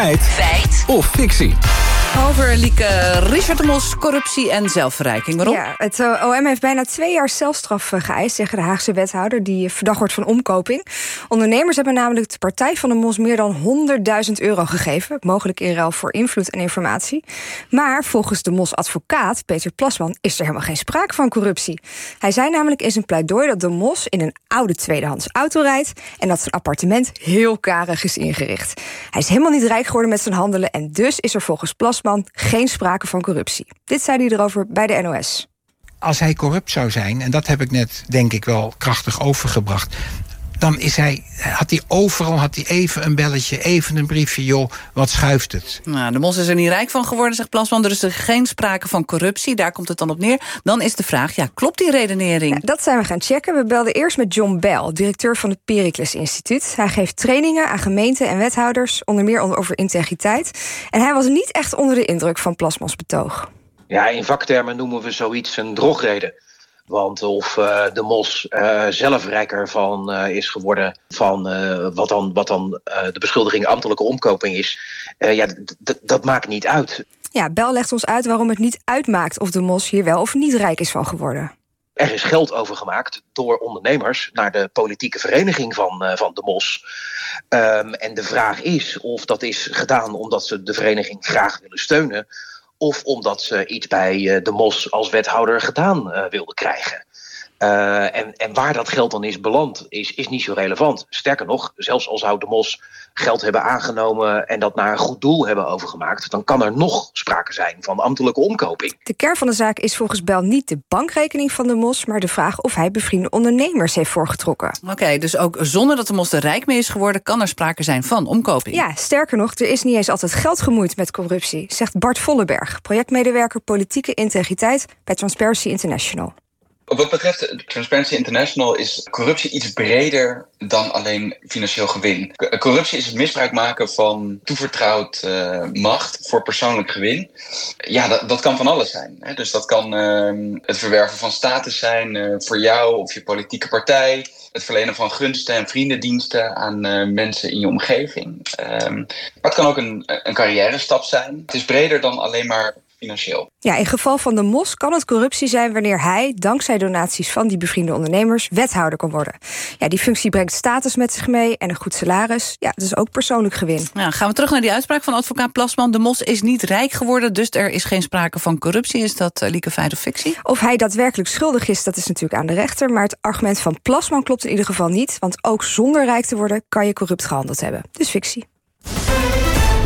Feit. Feit. Of fictie. Over Lieke Richard de Mos, corruptie en zelfverrijking. Waarom? Ja, het eh, OM heeft bijna twee jaar celstraf eh, geëist... tegen de Haagse wethouder die verdacht wordt van omkoping. Ondernemers hebben namelijk de partij van de Mos... meer dan 100.000 euro gegeven. Mogelijk in ruil voor invloed en informatie. Maar volgens de Mos-advocaat Peter Plasman... is er helemaal geen sprake van corruptie. Hij zei namelijk in zijn pleidooi dat de Mos... in een oude tweedehands auto rijdt... en dat zijn appartement heel karig is ingericht. Hij is helemaal niet rijk geworden met zijn handelen... en dus is er volgens Plasman geen sprake van corruptie. Dit zei hij erover bij de NOS. Als hij corrupt zou zijn, en dat heb ik net denk ik wel krachtig overgebracht dan is hij, had hij overal had hij even een belletje, even een briefje, joh, wat schuift het? Nou, de Mos is er niet rijk van geworden, zegt Plasman. Er is er geen sprake van corruptie, daar komt het dan op neer. Dan is de vraag, ja, klopt die redenering? dat zijn we gaan checken. We belden eerst met John Bell, directeur van het Pericles Instituut. Hij geeft trainingen aan gemeenten en wethouders, onder meer over integriteit. En hij was niet echt onder de indruk van Plasmans betoog. Ja, in vaktermen noemen we zoiets een drogreden. Want of uh, de mos uh, zelf rijker van uh, is geworden van wat dan, wat dan de beschuldiging ambtelijke omkoping is, ja, dat maakt niet uit. Ja, Bel legt ons uit waarom het niet uitmaakt of de mos hier wel of niet rijk is van geworden. Er is geld overgemaakt door ondernemers naar de politieke vereniging van, van de Mos. Um, en de vraag is of dat is gedaan omdat ze de vereniging graag willen steunen of omdat ze iets bij eh, de MOS als wethouder gedaan uh, wilden krijgen. Uh, en, en waar dat geld dan is beland, is, is niet zo relevant. Sterker nog, zelfs al zou de MOS geld hebben aangenomen en dat naar een goed doel hebben overgemaakt, dan kan er nog sprake zijn van ambtelijke omkoping. De kern van de zaak is volgens Bel niet de bankrekening van de MOS, maar de vraag of hij bevriende ondernemers heeft voorgetrokken. Oké, dus ook zonder dat de MOS er rijk mee is geworden, kan er sprake zijn van omkoping. Ja, sterker nog, er is niet eens altijd geld gemoeid met corruptie, zegt Bart Vollenberg, projectmedewerker politieke integriteit bij Transparency International. Wat betreft Transparency International is corruptie iets breder dan alleen financieel gewin. Corruptie is het misbruik maken van toevertrouwd uh, macht voor persoonlijk gewin. Ja, dat, dat kan van alles zijn. Hè? Dus dat kan uh, het verwerven van status zijn uh, voor jou of je politieke partij. Het verlenen van gunsten en vriendendiensten aan mensen in je omgeving. Um, maar het kan ook een, een carrière stap zijn. Het is breder dan alleen maar financieel. Ja, in geval van de MOS kan het corruptie zijn wanneer hij, dankzij donaties van die bevriende ondernemers, wethouder kan worden. Ja, die functie brengt status met zich mee en een goed salaris. Ja, dus ook persoonlijk gewin. Ja, gaan we terug naar die uitspraak van advocaat Plasman. De MOS is niet rijk geworden, dus er is geen sprake van corruptie. Is dat uh, lieke feit of fictie? Of hij daadwerkelijk schuldig is, dat is natuurlijk aan de rechter. Maar het argument van Plasman klopt in ieder geval niet. Want ook zonder rijk te worden kan je corrupt gehandeld hebben. Dus fictie.